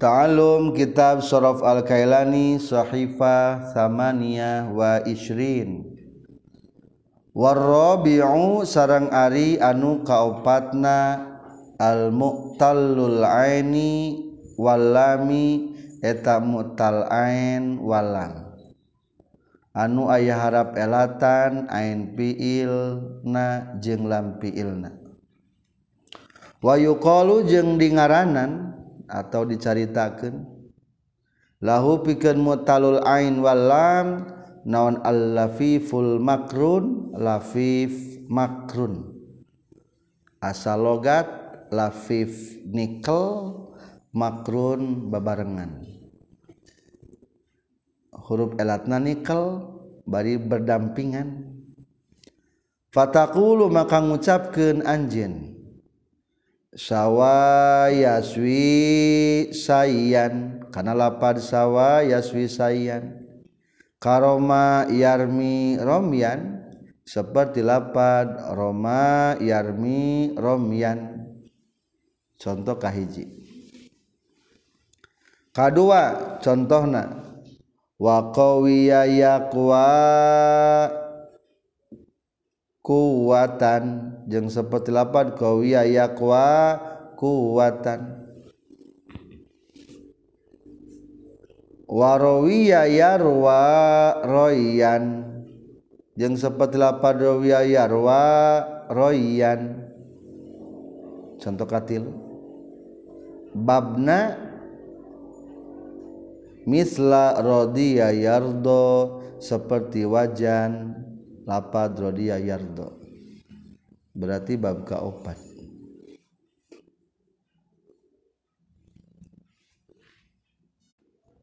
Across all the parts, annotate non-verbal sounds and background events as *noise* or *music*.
Ta'alum kitab Sorof Al-Kailani Sahifa Samania wa Ishrin Warrabi'u sarang ari anu kaopatna Al-Mu'tallul Aini Walami eta mu'tal ain walam Anu ayah harap elatan ain piilna jeung lam piilna. Wayuqalu jeung dingaranan atau dicaritakan lahu pikeun mutalul ain wal lam naon al-lafiful makrun? Lafif makrun. Asal logat lafif nikel makrun babarengan. Huruf elatna nikel bari berdampingan. Fatakulu maka ngucapkeun anjeun. sawwa yaswi sayan. Kana lapad sawwa yaswi sayan. Karoma yarmi romyan. Seperti lapad roma yarmi romyan. Contoh kahiji. Kadua contohna. Wa qawiya yaqwa kuatan jeung seperti lapan kawiya yakwa kuatan warawiya yarwa royan. Jeung seperti lapan rawiya yarwa royan. Contoh katil. Babna. Misla rodiya yardo seperti wajan lapad rodiya yardo berarti bab kaopat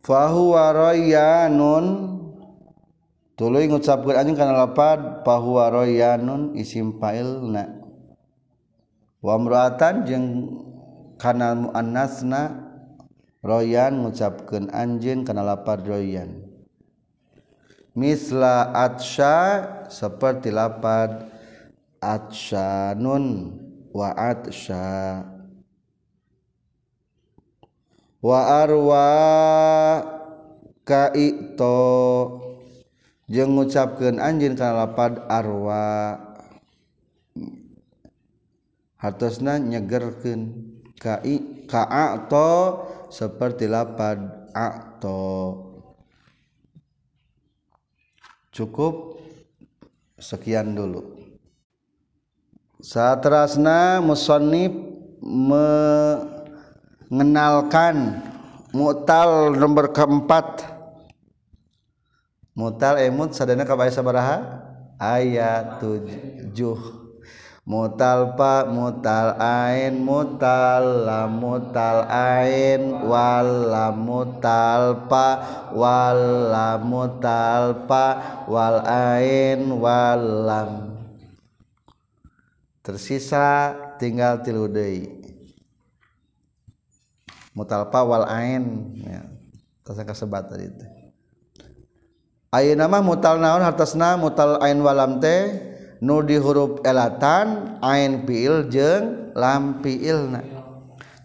fahuwa royanun. Tuluy ngucapkeun anjeun kana lapad fahuwa royanun isim fa'ilna. Wa imra'atan jeung kana muannasna royan ngucapkeun anjeun kana lapad royan. Misla atsya seperti lapad atsyanun wa atsya wa arwa kaito jeung ngucapkeun anjeun kana lapad arwa. Hartosna nyegerkeun kai ka'ato seperti lapad a'to cukup sekian dulu. Satrasna musannif mengenalkan mutal nomor keempat. Mutal emut sadana kabaya sabaraha? Ayat tujuh mutal pa mutal ain mutal lam mutal ain wal lam mutal pa wal ain wal lam. Tersisa tinggal tilu deui. Mutal pa wal ain ya. Tasa kasebat tadi teh. Ayeuna mah mutal naon hartosna? Mutal ain walam teh nu di huruf elatan ain fiil jeng lam fiilna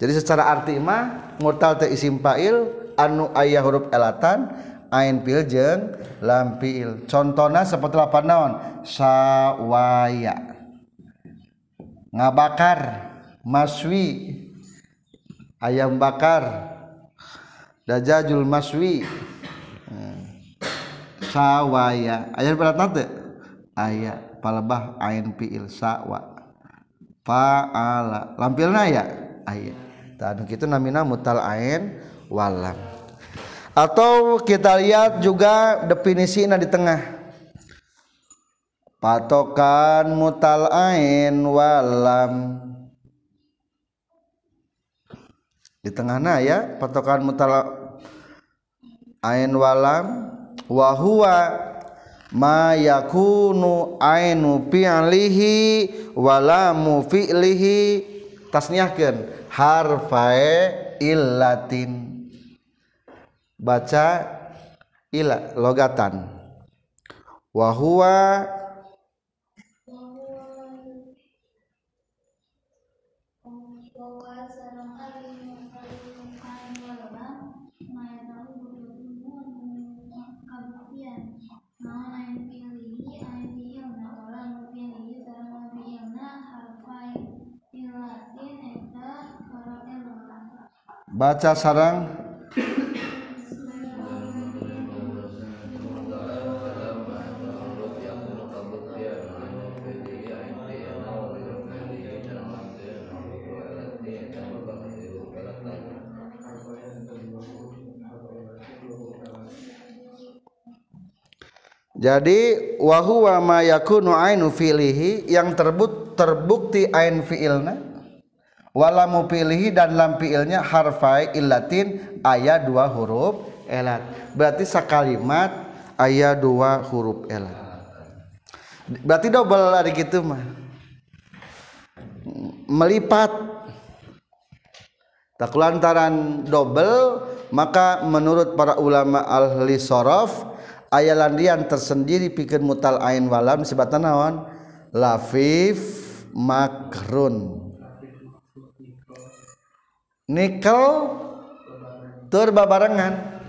jadi secara arti mah mutal teh isim fa'il anu ayah huruf elatan ain fiil jeng lam fiil contohna seperti apa naon? Sawaya. Ngabakar maswi. Ayam bakar dajajul maswi. Hmm. sawaya. Ayat berat nanti ayat palebah ain fiil sawa fa'ala. Lampilna ya? Aya tadi kitu namina mutal ain walam. Atau kita lihat juga definisinya di tengah. Patokan mutal ain walam. Di tengahnya ya patokan mutal ain walam. Wahua mayakunu ainu fi'lihi wala mu fi'lihi. Tasniahkeun harfae illatin. Baca ila logatan. Wa huwa baca sarang. Jadi wahyu ma yakunu ainu fi'lihi yang terbukti ain fi'ilna wala mupilihi dan lam fi'ilnya harfai illatin ayat dua huruf elat. Berarti sakalimat ayat dua huruf elat. Berarti double hari gitu mah melipat. Tak lantaran double maka menurut para ulama ahli sorof aya landian tersendiri pikir mutal ain walam sebatan naon? Lafif makrun nikel terbabarengan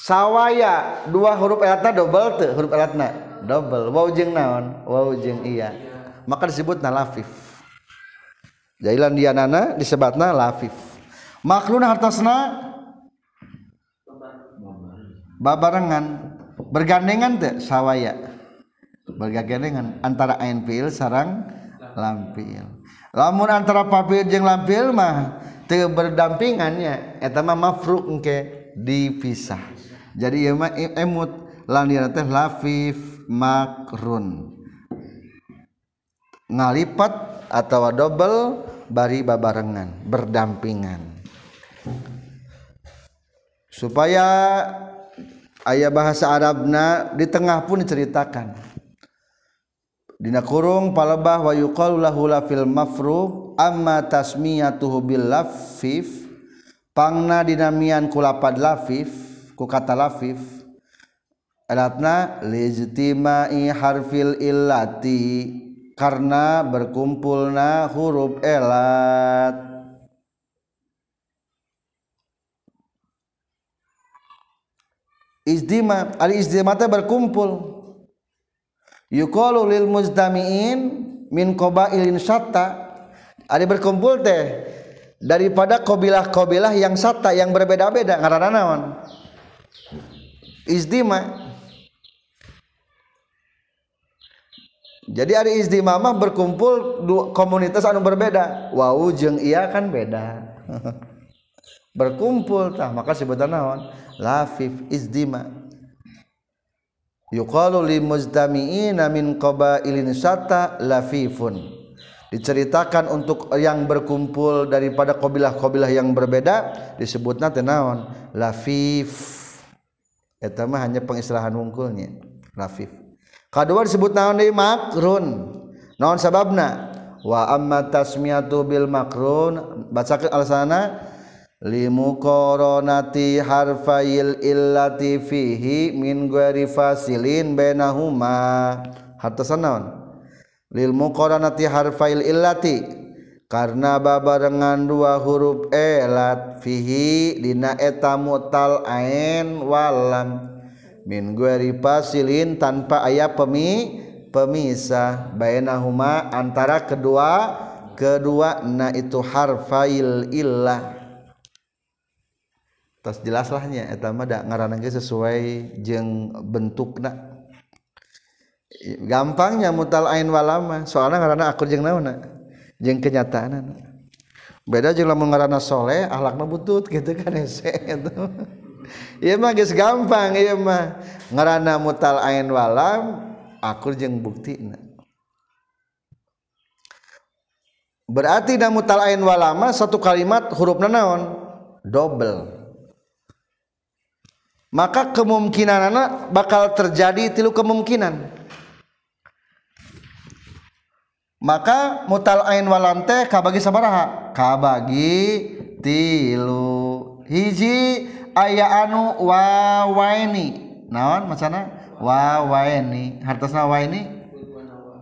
sawaya dua huruf elatna double tuh huruf elatna double wow jeng naon? Wow jeng iya. Maka disebut lafif jailan dianana disebutna lafif. Makrun hartasna babarengan. Bergandengan tuh sawaya. Bergandengan antara ain fiil sarang lampil lamun antara papil jeung lampil mah berdampingannya eta mah mafruk engke dipisah. Jadi ieu mah emut landian teh lafif makrun. Ngalipat atau double bari babarengan berdampingan. Supaya ayah bahasa Arabna di tengah pun diceritakan. Dina kurung palebah wa yuqalu lahu fil mafruq amma tasmiyatuhu bil lafif. Pangna dinamian kulapad lafif ku kata lafif. Alatna lijtima'i harfil illati karena berkumpulna huruf elat. Izdima izdima teh berkumpul. Yuqalu lil muzdamiin min qabailin syatta ari berkumpul teh daripada kabilah-kabilah yang sata yang berbeda-beda ngaranna naon izdima jadi ari izdima mah berkumpul dua komunitas anu berbeda. Wau jeung iya kan beda. *laughs* Berkumpul tah maka sebutan naon lafif izdima yuqalu li muzdami'ina min qabailin sata lafifun diceritakan untuk yang berkumpul daripada kabilah-kabilah yang berbeda disebutna teh naon? Lafif. Eta mah hanya pengistilahan wungkulnya lafif. Kadua disebut naon deui? Makrun. Naon sababna? Wa amma tasmiyatu bil makrun. Bacakeun alasanna limuqaranati harfail illati fihi min ghairi fasilin bainahuma. Hartosan naon lil muqaranati harfail illati. Karena babarengan dua huruf elat fihi dina eta mutal ain walam. Min ghairi fasilin tanpa aya pemi pemisah. Bainahuma antara kedua kedua na itu harfail illah. Tas jelaslahnya eta mah da ngaranna sesuai jeung bentukna gampangnya mutal ain walama soalnya ngaranna akur jeung naonna jeung kenyataan beda jeung lamun ngaranna soleh ahlakna butut gitu kan *laughs* hese gitu ieu mah geus gampang ieu mah. Ngaranna mutal ain walam akur jeung buktina berarti da mutal ain walama satu kalimat hurufna naon? Double maka kemungkinan anak bakal terjadi tilu kemungkinan maka mutal ain walam teh kabagi sabaraha? Kabagi tilu. Hiji aya anu wawaini. Naon macana? Wawaini. Hartasna waini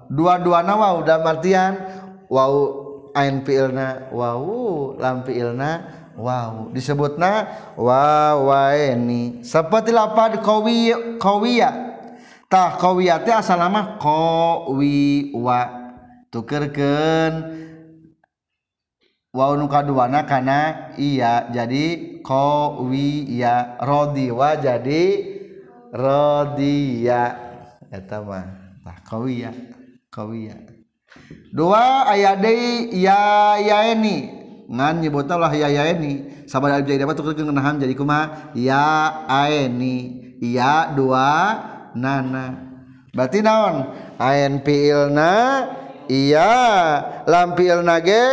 dua-dua nawa udah martian wau ain fiilna wau lam fiilna wau. Disebutna wawaini. Seperti lapad kawi kawiya. Tah kawiyate asal nama kawiwa. Tukerken wauukaana karena iya jadi kowi ya roddiwa jadi rodya dua aya ya ya ini nganyilah ya ya ini sahabat jadi kuma ya ini iya dua nana. Berarti naon? ANPilna iya lampil nage?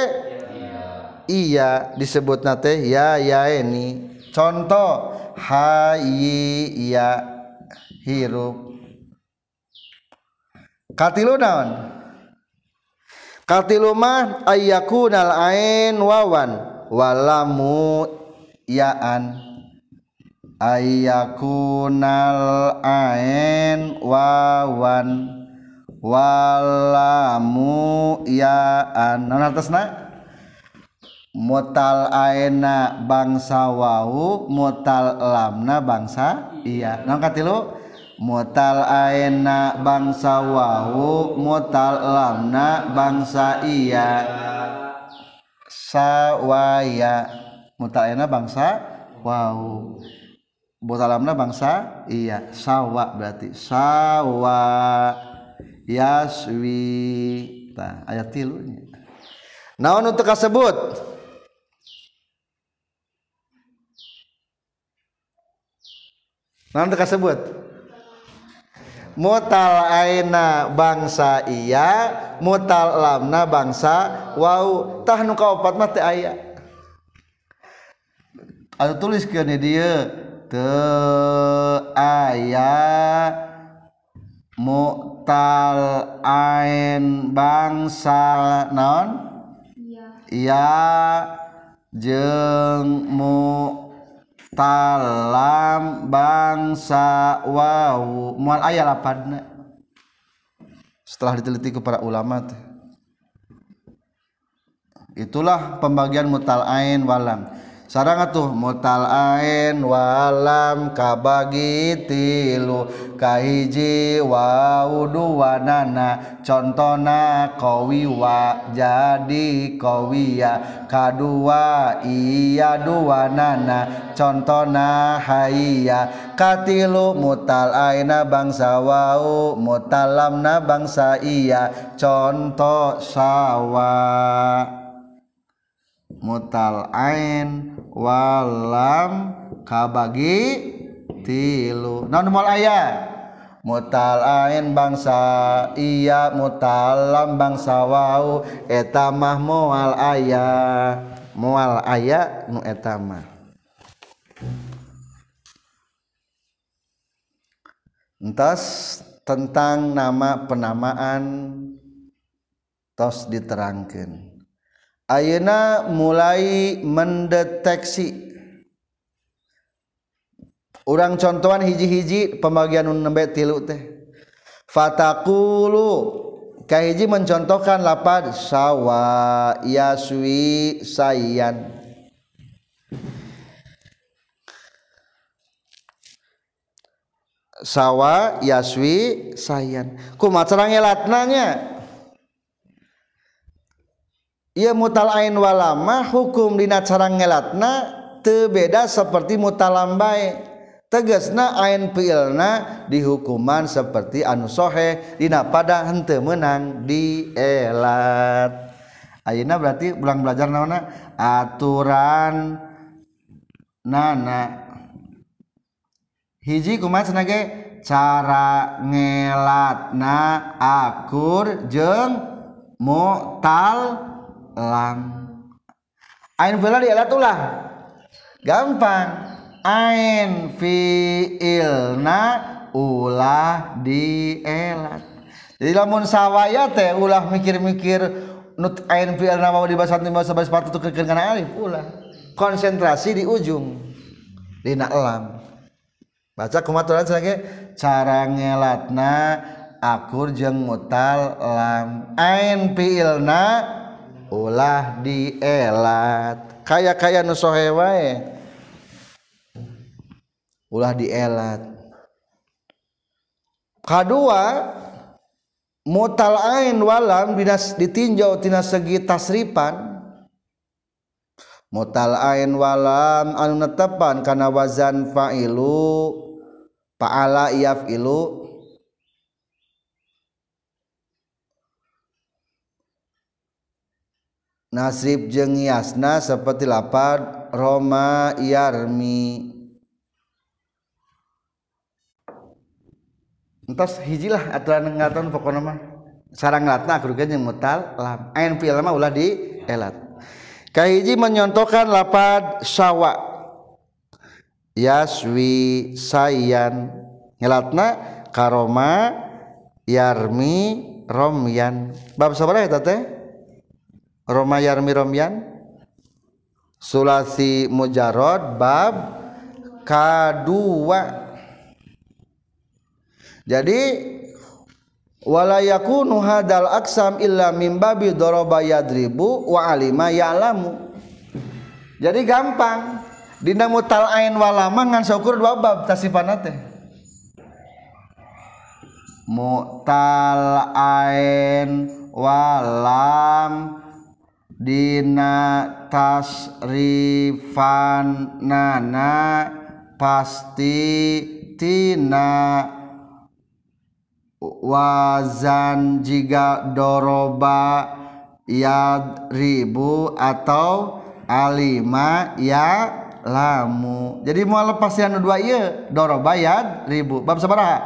Iya disebut nate ya ya ini. Contoh hayi iya hirup. Katilu naon? Katilu mah ayyakunal ain wawan. Walamu yaan. Ayakunal ain wawan. Walamu yaan non atasna mutal aena bangsa wau mutal lamna bangsa iya. Nang katilu mutal aena bangsa wau mutal lamna bangsa iya. Sawaya. Mutal aena bangsa wau. Mutal lamna bangsa iya. Sawa berarti. Sawa yaswi nah, ayat tilunya naon untuk kasebut? Naon untuk kasebut? Mutal aina bangsa iya mutal lamna bangsa wow tahnu kaopat mah teu aya. Anu tulis ke dia. Teu aya. mutal ain bangsa naon iya. Jeng mutalam bangsa wau. Mual aya lapan setelah diteliti ke para ulama itulah pembagian mutal ain walam. sarang atuh mutal'ain walam kabagi tilu kahiji wau duwanana contona kowiwa jadi kowiya kadua iya duwanana contona haiya katilu mutal'aina bangsa wau. Mutalamna bangsa iya. Contoh sawa. Mutal ain walam kabagi tilu. Non mual aya. Mutal ain bangsa iya mutalam bangsa wau. Eta mah mual aya. Mual aya nu eta mah. Entas tentang nama penamaan tos diterangkan Ayeuna mulai mendeteksi. Orang contohan hiji-hiji pembagian nembe tilu teh. Fatakulu kahiji mencontohkan lapad sawa yaswi sayan. Sawa yaswi sayan. Kumaha cara ia mutalain walama hukum dina cara ngelatna teu tebeda seperti mutalambai tegasna ain fiilna dihukuman seperti anu sohe dina pada henteu menang dielat ayeuna berarti ulang belajar naona? Aturan nana. Hiji kumaha cenah cara ngelatna akur jeung mutal lam ain fi'il dielatulah gampang. Ain fi'ilna ulah dielat jadi lamun sawaya teh ulah mikir-mikir nut ain fi'ilna mau nanti bahasa bahasa sepatu tuh kana alif ulah. Konsentrasi di ujung. Dina elam baca kumaturan lagi cara ngelatna akur jeng mutal lam ain fi'ilna ulah dielat. Kaya kaya nusohe wae. Ulah dielat. Kedua mutal ain walam dinas ditinjau tina segi tasripan. Mutal ain walam anu netepan kana wazan fa'ilu fa'ala yaf'ilu nasib jeung yasna seperti lapad Roma yarmi. Entos hijilah aturan ngatan pokokna mah. Sarang latna kerugian yang mutal lam ain fi'il mah ulah di elat kahiji menyontohkan lapad sawa. Yaswi sayan. Ngelatna karoma yarmi romyan. Bab sabaraha eta teh roma yarmi romyan sulasi mujarod bab kadua jadi wala yakunu hadal aksam illa min babi daraba yadribu wa alima ya'lamu. Jadi gampang. Dina mutal ain walama ngan saukur dua bab tasifana teh mutal ain walam dina tasrifan nana pasti tina wazan jika doroba ya ribu atau alima ya lamu. Jadi mau lepas yang dua iya doroba ya ribu. Bab sabaraha?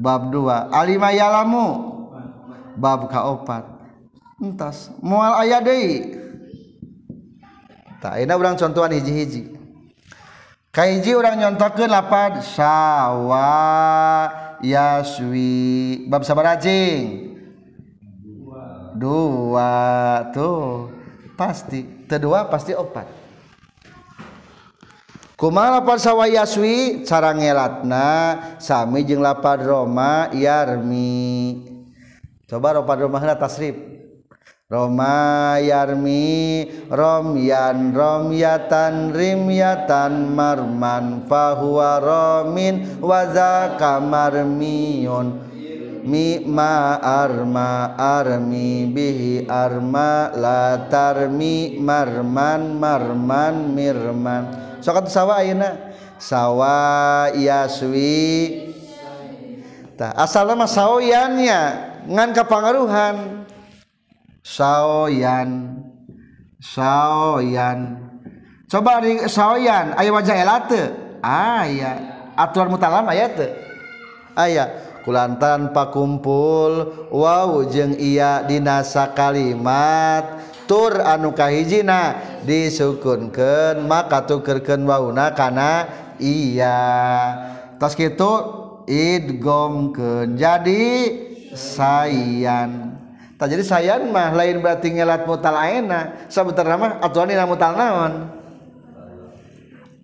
Bab dua. Alima ya lamu? Bab kaopat entas. Mual ayat deui. Tak ini orang contohan hiji-hiji. Kahiji orang nyontokeun lapad sawa yaswi. Bab sabar rajing dua tuh. Pasti kedua pasti opat. Kumaha lapar sawa yaswi? Cara ngelatna sami jeung lapar roma yarmi. Coba lapar roma tasrif Roma yarmi romyan romyatan rimyatan marman fahuwa romin waza kamarmiyon mi ma arma armi bihi arma la tarmi marman marman mirman. Sokat sawa ayeuna? Sawa yaswi. Tah asalna mah saoyannya ngan kapangaruhan saoyan saoyan coba di saoyan aya wajah elate aya ah, aturan mutalam aya teu? Aya. Kulantaran pakumpul wow jeung iya dina sakalimat. Tur anu kahijina disukunkeun maka tukerkeun wauna kana iya. Tos kitu idgomkeun. Jadi sayan. tak jadi sayang mah lain berarti ngelat mutal aena Sebentar nama aturan ini mutal naon?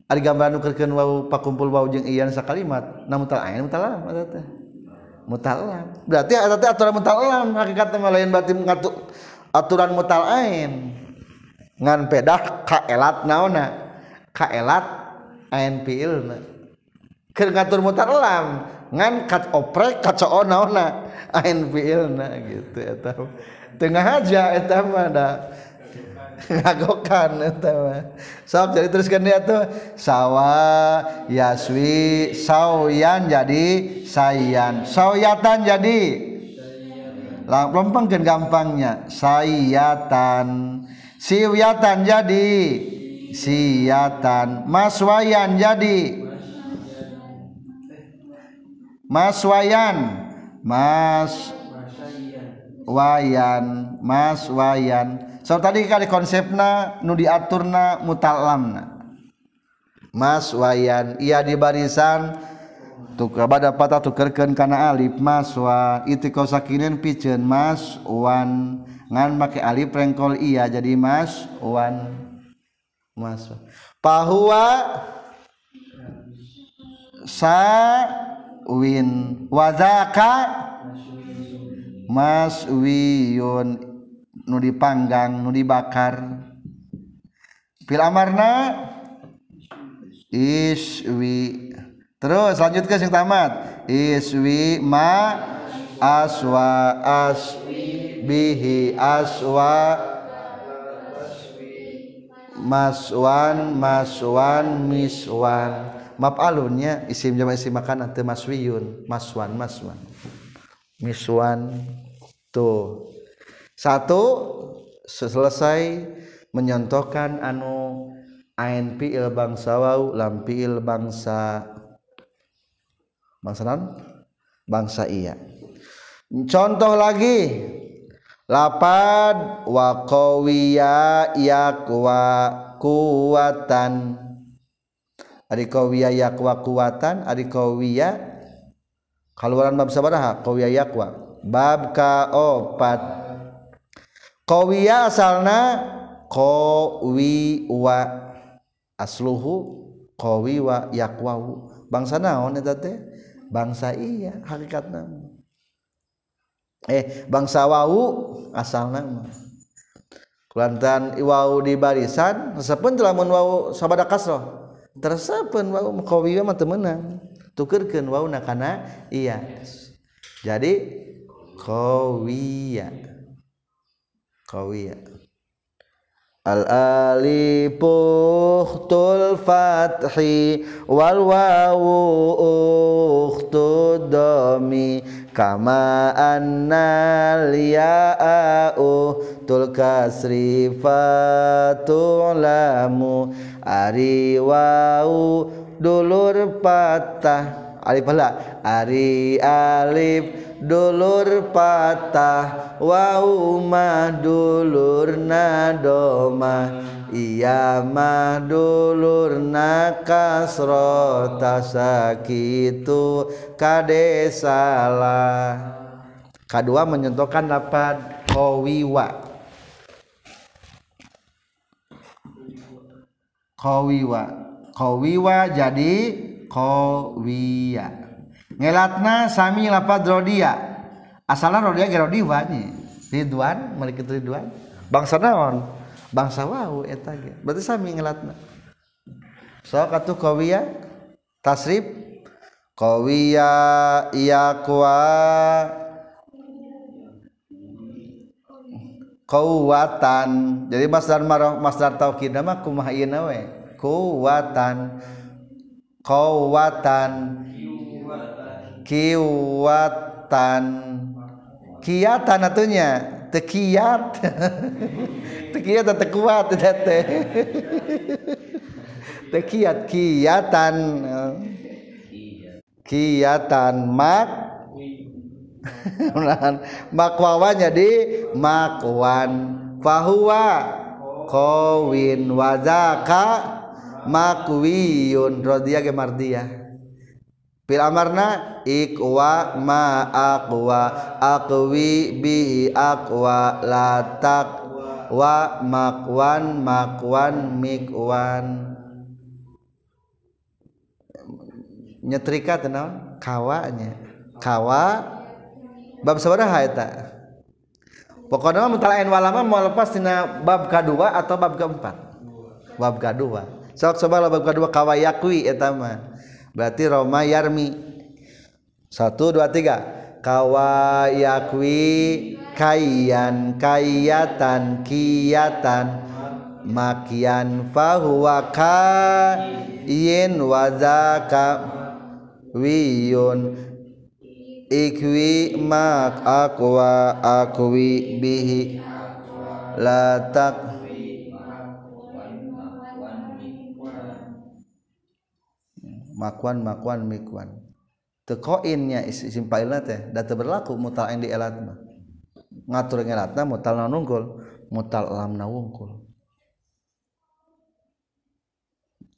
Ada gambar nu kerkeun wau pakumpul wau jeung iyan sakalimat. Na mutal aena mutal alam eta teh. Mutal alam. Berarti eta teh aturan mutal alam. Hakikatna mah lain berarti ngatu aturan mutal aen ngan pedah kaelat naona. Kaelat aen piilna. Keur ngatur mutal lam ngan kat oprek kacoo naonna ain fiilna gitu eta tengah aja eta mah da. Ngagokan eta mah. Sok jadi teruskan dia tuh. Sawa yaswi sawian jadi sayan. Sawyatan jadi. Lompengkeun gampangnya. Sayatan siwyatan jadi. Siyatan maswayan jadi maswayan Mas wayan. Mas wayan. So tadi kali konsepna nu diaturna mutalamna. Mas wayan. Ia di barisan. Tuh kepada patah tukerkeun kana alif maswa itu sakinin piceun mas wan. Ngan make alif rengkol iya jadi mas wan. Mas pahuwa sa win. Wazaka mas wiyun. Nu dipanggang nu dibakar. Fil amarna? Iswi. Terus lanjut ke sing tamat. Iswi ma aswa as bihi aswa maswan maswan miswan map alunnya isim jama isim makanan teu maswiyun. Maswan maswan. Miswan tuh satu selesai menyontohkan anu ain fiil bangsa wau lam fiil bangsa bangsa non bangsa iya. Contoh lagi. Lapad wa qawiya yakwa kuwatan ari qawiya yakwa kuwatan ari qawiya kaluaran bab sabaraha qawiya yakwa bab ka opat. Qawiya asalna qawiwa asluhu qawiwa yakwa bangsa naon eta teh? Bangsa iya hakikatna eh bangsa wau asal nama. Kulantan wau di barisan tersepun telah wau sabada kasroh tersepun wau makawiwa mah temenang. Tukerkeun wau nakana iya. Jadi kawiya kawiya al alifu ukhtul fathi wal wawu ukhtud dami kama annal ya'u tul kasri fatulamu ari wau dulur patah alif pala ari alif dulur patah. Wau mah dulur nadoma. Iya mah dulurna kasro tasakitu kade salah. Kedua menyentuhkan dapat kawiwa kawiwa kawiwa jadi kawiya ngelatna sami lapad rodia. Asalnya rodia ge rodiwa nih Ridwan mereka Ridwan. Bangsa naon? Bangsa wau eta ge. Berarti sami ngelatna. Sok atuh qawiya tasrif? Qawiya yaqwa kuwatan. Jadi masdar marah masdar taukid mah kumaha ieu we kuwatan qawatan kiwatan. Kiatan atunya. Tekiat *laughs* tekiat atau kuat teh. *laughs* Tekiat kiatan. Kiatan mak. *laughs* Makwawanya di makwan. Fahuwa. Kawin wazaka makwiyun rodiyah ge mardiyah Fil amarna ikwa ma aqwa aqwi bi aqwa latak wa makwan makwan mikwan. Nyetrika tenang kawanya kawa bab sabaraha eta. Pokoknya mutalain walama mau lepas tina bab kedua atau bab keempat? Bab kedua sok coba bab kedua kawa yakwi eta mah. Berarti Roma Yarmi. Satu dua tiga. Kawayakwi kayan kayatan kiyatan makian fahuwa kayin wazaka wiyun. Ikwi mak akwa akwi bihi. Latak makwan makwan mikwan. Tekoinnya isim fa'ilna teh. Data berlaku mutal di elat mah. Ngatur ngelatna mutal nungkul mutal lam wungkul.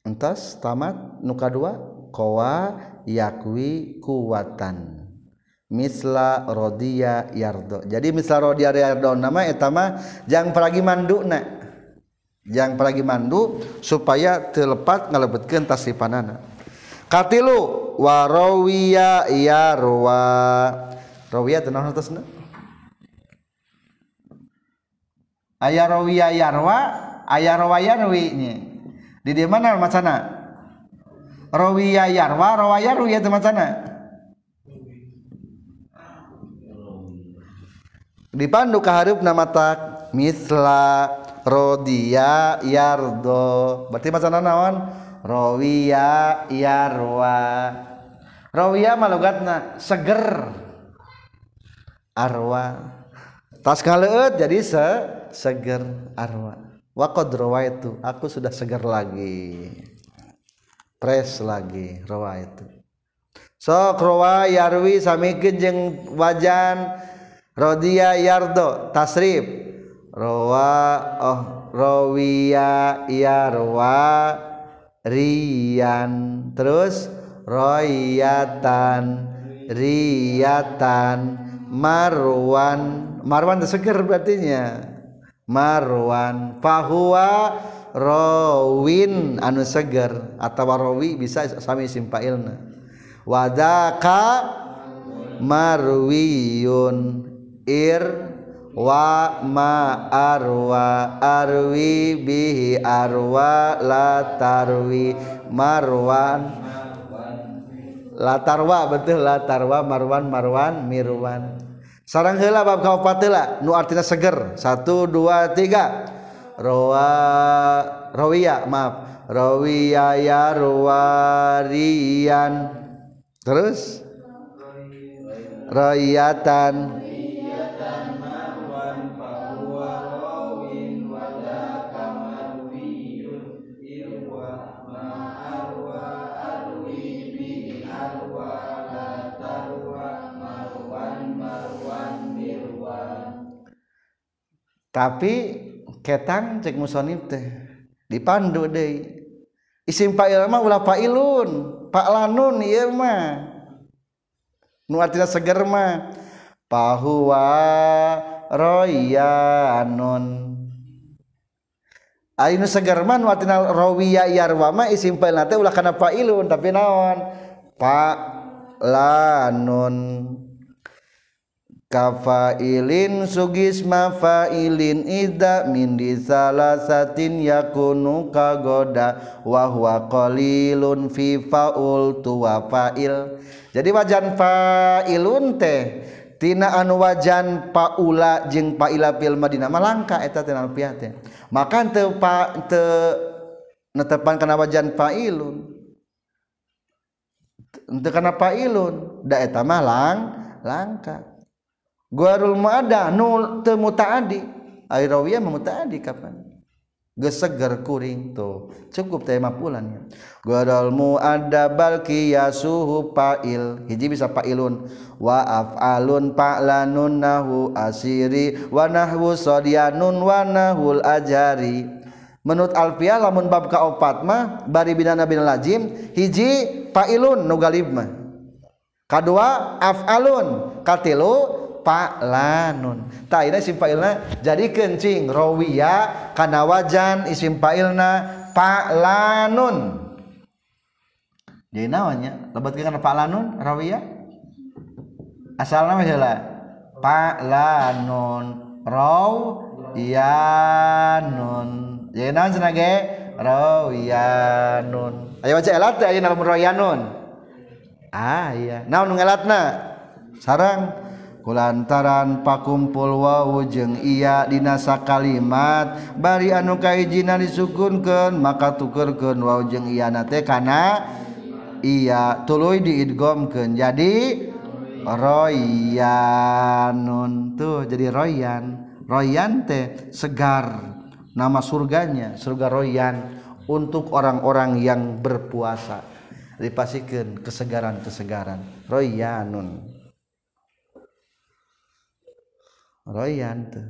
Entas tamat nuka dua kowa yakwi kuwatan. Misla rodia yardo. Jadi misla rodia yardo nama etama jang peragi mandu na. Jang peragi mandu supaya terlepat ngalebetkeun tasipanana katilu warawiya yarwa rawiya teu naon atasna aya rawiya yarwa aya rawa yarwi nya di dieu mana macana rawiya yarwa rawa yarwi teu macana dipandu ka hareup nama tak misla rodia yardo. Berarti macam naon rawiya yarwa rawiya malogatna seger. Arwa. Tas ngaleut jadi se seger arwa. Wa qad itu aku sudah seger lagi. Pres lagi rawaitu. Sok rawa yarwi samikeun jeung wajan rodia yardo tasrif. Rawa oh rawiya yarwa riyan terus? Royatan. Riyatan marwan. Marwan seger berartinya. Marwan. Fahuwa rawin anu seger. Atau rawi bisa sami simpailna wadaka marwiyun. Ir wa ma arwa arwi bihi arwa la tarwi marwan. La tarwa betul la tarwa marwan marwan mirwan. Sarang heula bab kaopat heula nu artina seger. Satu dua tiga. Rawa rawiya maaf. Rawiya ya terus? Rayatan tapi ketang cek musonib teh dipandu deh isim pak ilma ulah pak ilun pak lanun iya mah. Nu artinya seger mah. Pahuwa royanun. Ainu seger mah nu artinya rawiya yarwa mah isim pak ilna teh ulah kana pak ilun tapi naon? Pak lanun. Kafailin sugisma failin ida min di salasatin yakunu kagoda. Wa huwa qalilun fi faul tu wa fa'il. Jadi wajan fa'ilun teh tina anu wajan paula jeung paila fil madina malangka eta teh alfiah teh. Maka teu pa teu netepan kana wajan fa'ilun. Teu kana fa'ilun da eta mah lang langka Guarul muada nu teu mutaadi ai rawiyah mutaadi kapan? geseger kuring tuh. Cukup tema pulannya guarul muada balki yasuhu pail. Hiji bisa pailun. Wa afalun pa'lanun nahu asiri. Wa nahwu sadianun wa nahul ajari. Menurut alfiah lamun bab kaopat mah bari binana bin lajim hiji pailun nu galib mah. Kadua afalun katilu palanun. Tak ini isim fa'ilna jadi kencing. Rawiya kana wajan isim fa'ilna palanun. Jadi naonnya lebat kana palanun rawiya asalna mah heula palanun raw yanun jadi naon cenah ge? Rawiyanun ayo baca elat teh ayeuna lamun rawiyanun ah iya. Naon ngelatna? Sarang lantaran pakumpul wau jeung ia dinasa kalimat bari anu kaijina disukunkan maka tukerken wau jeung iana teh kana iya tuluy diidgomkeun. Jadi royanun tuh jadi royan. Royan teh segar nama surganya surga royan untuk orang-orang yang berpuasa. Dipastikan kesegaran-kesegaran. Royanun. royan tuh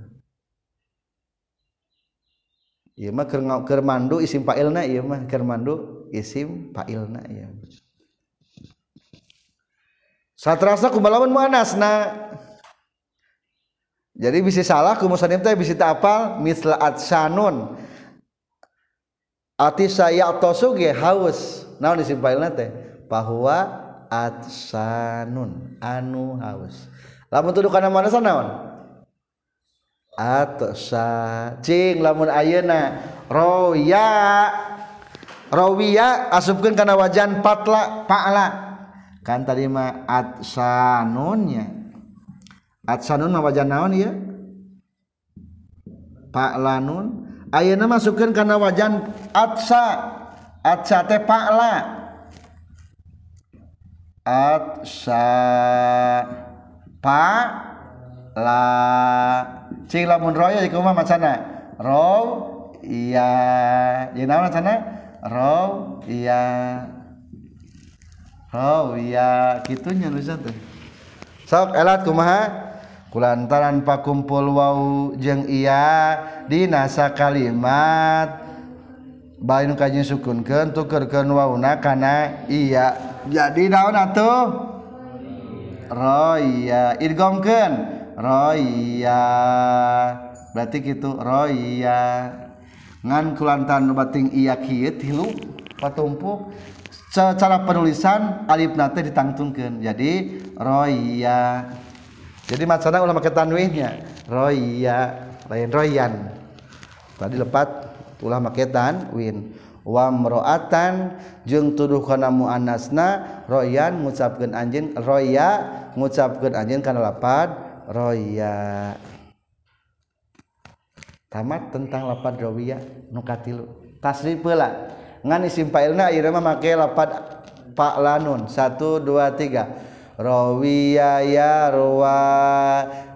ieu mah keur keur mandu isim fa'ilna ieu mah keur mandu isim fa'ilna ieu satrasna kumalawan muannasna jadi bisa salah ku musannif teh bisa tapal misla atsanun. Ati saya tosu ge haus. Naon isim fa'ilna teh? Bahwa atsanun anu haus. Lamun tuduh kana mana naon? ataucing lamun ayeuna. Roya. Rawiya asupkeun kana wajan patla pa'la. Kan tadi mah atsanunnya. Atsanun mah wajan naon ieu? Pa'lanun ayeuna masukkeun kana wajan atsa. Atsa teh pa'la. Atsa pa la cing lamun royo iku mah macana. Row iya ya naon macana? Row iya row iya kitu nya nusan teh sok elat kumaha? Kulantaran pakumpul wau jeung iya dinasa kalimat bain kajing sukunkeun tukeurkeun wauna kana iya. Jadi naon atuh? Roya idgomkeun Roya. Berarti gitu Roya. Ngan kulantan bating iya kieu tilu patumpuk. Secara penulisan alif nate ditangtungkan jadi Roya. Jadi macana ulama make tanwihnya. Roya. Lain Royan. Tadi lepat ulah make tanwin. Wamroatan jeung tuduh kana muannasna royan ngucapkeun anjeun roya ngucapkeun anjeun kana lapad. roya tamat tentang lapad rawiya nu katilu. Tasrif heula ngan isim fa'ilna ieu mah make lapad fa'lanun 1 2 3 rawiya ya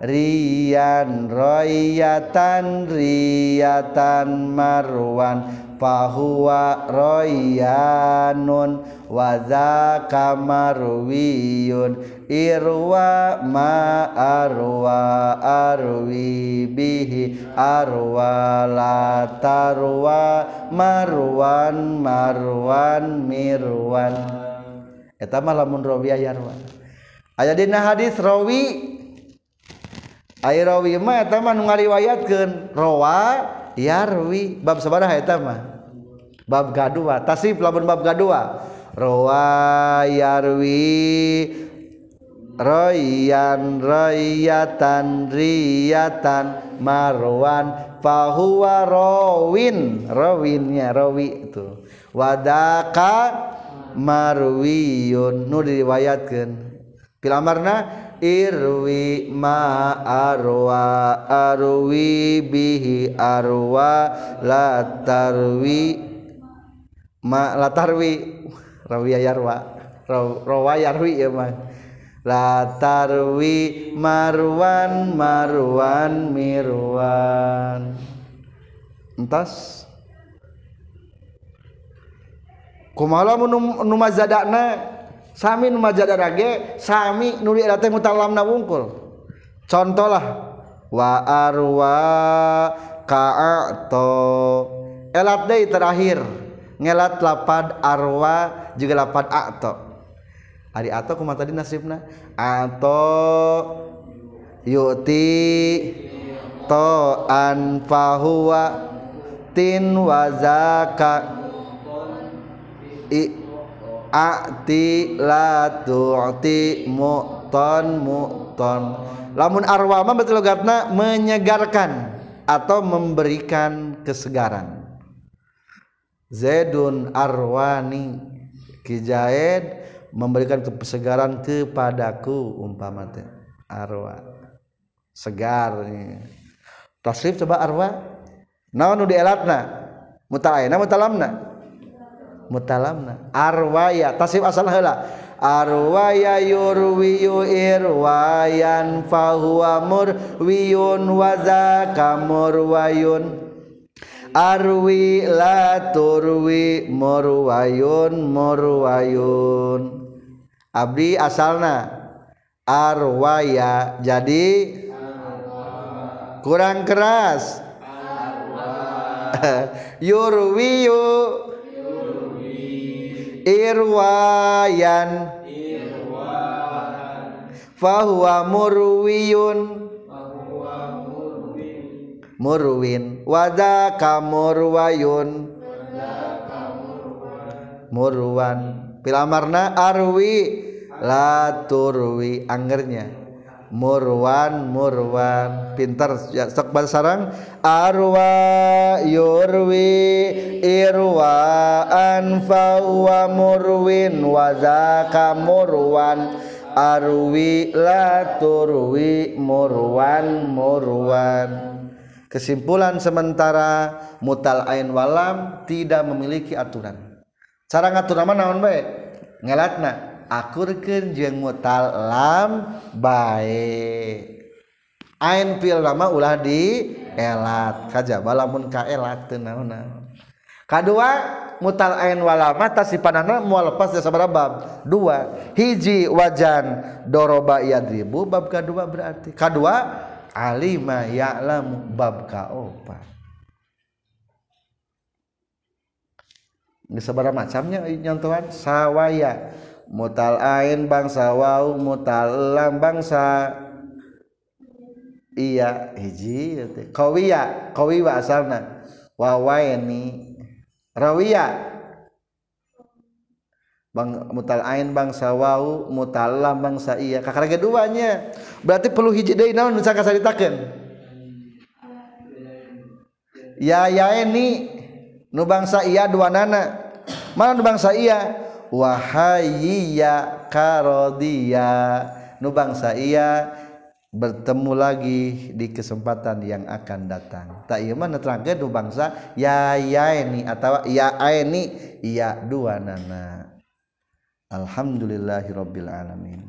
riyan royatan riyatan marwan fahuwa royanun waza kamarwiun irwa ma arwa arwi bihi arwa la tarwa marwan marwan mirwan. Eta mah lamun rawiyah yarwan aya dina hadis rawi. Aya rawi mah eta mah nu ngariwayatkeun. Rawa yarwi. Bab sabaraha eta mah. Bab gadua. Tasrif lamun bab gadua. Rawa yarwi royan royatan riyatan marwan fahuwa rawin rawinnya rawi itu. Wadaka marwiyun. Nu diriwayatkeun pilamarna irwi ma arwa arwi bihi arwa la tarwi ma la tarwi rawiya yarwa rawa yarwi ya mah la tarwi marwan marwan mirwan entas. Kumaha mun nu sami nu majadage sami nu di teh mutalamna wungkul contohlah wa arwa ka'ato. Elat deui terakhir ngelat lapad arwa juga lapad ato. Ari ato kumaha tadi nasibna? Ato yuti to an fahuwa tin wazaka i ati la tu'ti mu'ton mu'ton. Lamun arwama betul logatna menyegarkan atau memberikan kesegaran Zaidun arwani. Kijaid memberikan kesegaran kepadaku umpama teh. Arwa. Segar. Tasrif coba arwa. Naon nu dielatna mutalaina mutalamna mutalamna arwaya tasif asal heula. Arwaya yurwiyu irwayan fahuwa murwiyun wa zaka murwayun arwi la turwi murwayun murwayun abdi asalna. Arwaya jadi? Kurang keras. *laughs* Yurwiyu. Irwayan. Fahuwa murwiyun murwin. Wada kamurwayun. Murwan. Pilamarna arwi. La turwi anggernya. Murwan murwan. Pintar ya sok sarang. Arwa yurwi irwaan fawa murwin. Wazaka murwan arwi la turwi murwan murwan Kesimpulan sementara mutal ain walam tidak memiliki aturan. Cara ngatur nama naon bae? Ngelatna akurkeun jeung mutal lam bae. Ain fil nama ulah di elat kajaba lamun ka elat teu naon kadua mutal ain walama tasipanana moal lepas desa bab. Dua hiji wajan doroba yadribu bab kedua berarti. kadua alima ya'lamu bab kaopat sabaraha macamnya nyontohan. Sawaya mutal ain bangsa wau mutal lam bangsa. Iya hiji kawiya kawiwa asalna. Wawaini rawiya Bang mutal ain bangsa wau mutal lam bangsa iya. Kakak keduanya berarti perlu hiji deui naon nu kasaritakeun ya ya ini nu bangsa iya dua nana. Mana nu bangsa iya? Wahayya karodia nu bangsa iya bertemu lagi di kesempatan yang akan datang. Tak iya mana terangkan nu bangsa? Ya ya ini atau ya ini iya dua nana Alhamdulillahirabbil alamin.